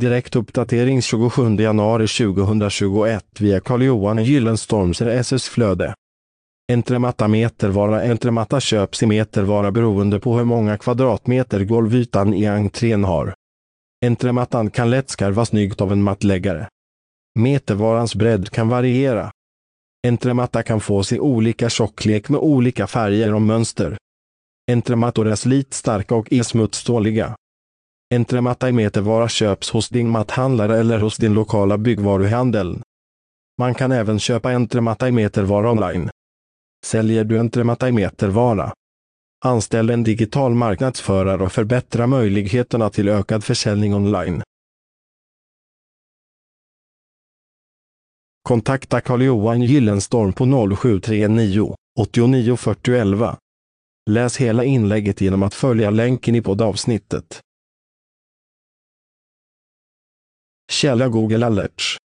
Direktuppdatering 27 januari 2021 via Carl-Johan Gyllenstorms RSS-flöde. Entrematta metervara Entrematta köps i metervara beroende på hur många kvadratmeter golvytan i entrén har. Entremattan kan lätt skarva snyggt av en mattläggare. Metervarans bredd kan variera. Entrematta kan fås i olika tjocklek med olika färger och mönster. Entremattor är slitstarka och är smutståliga. Entrematta i köps hos din matthandlare eller hos din lokala byggvaruhandel. Man kan även köpa entrematta i online. Säljer du entrematta i? Anställ en digital marknadsförare och förbättra möjligheterna till ökad försäljning online. Kontakta Carl-Johan Gyllenstorm på 0739 89 40 11. Läs hela inlägget genom att följa länken i poddavsnittet. Källa Google Alerts.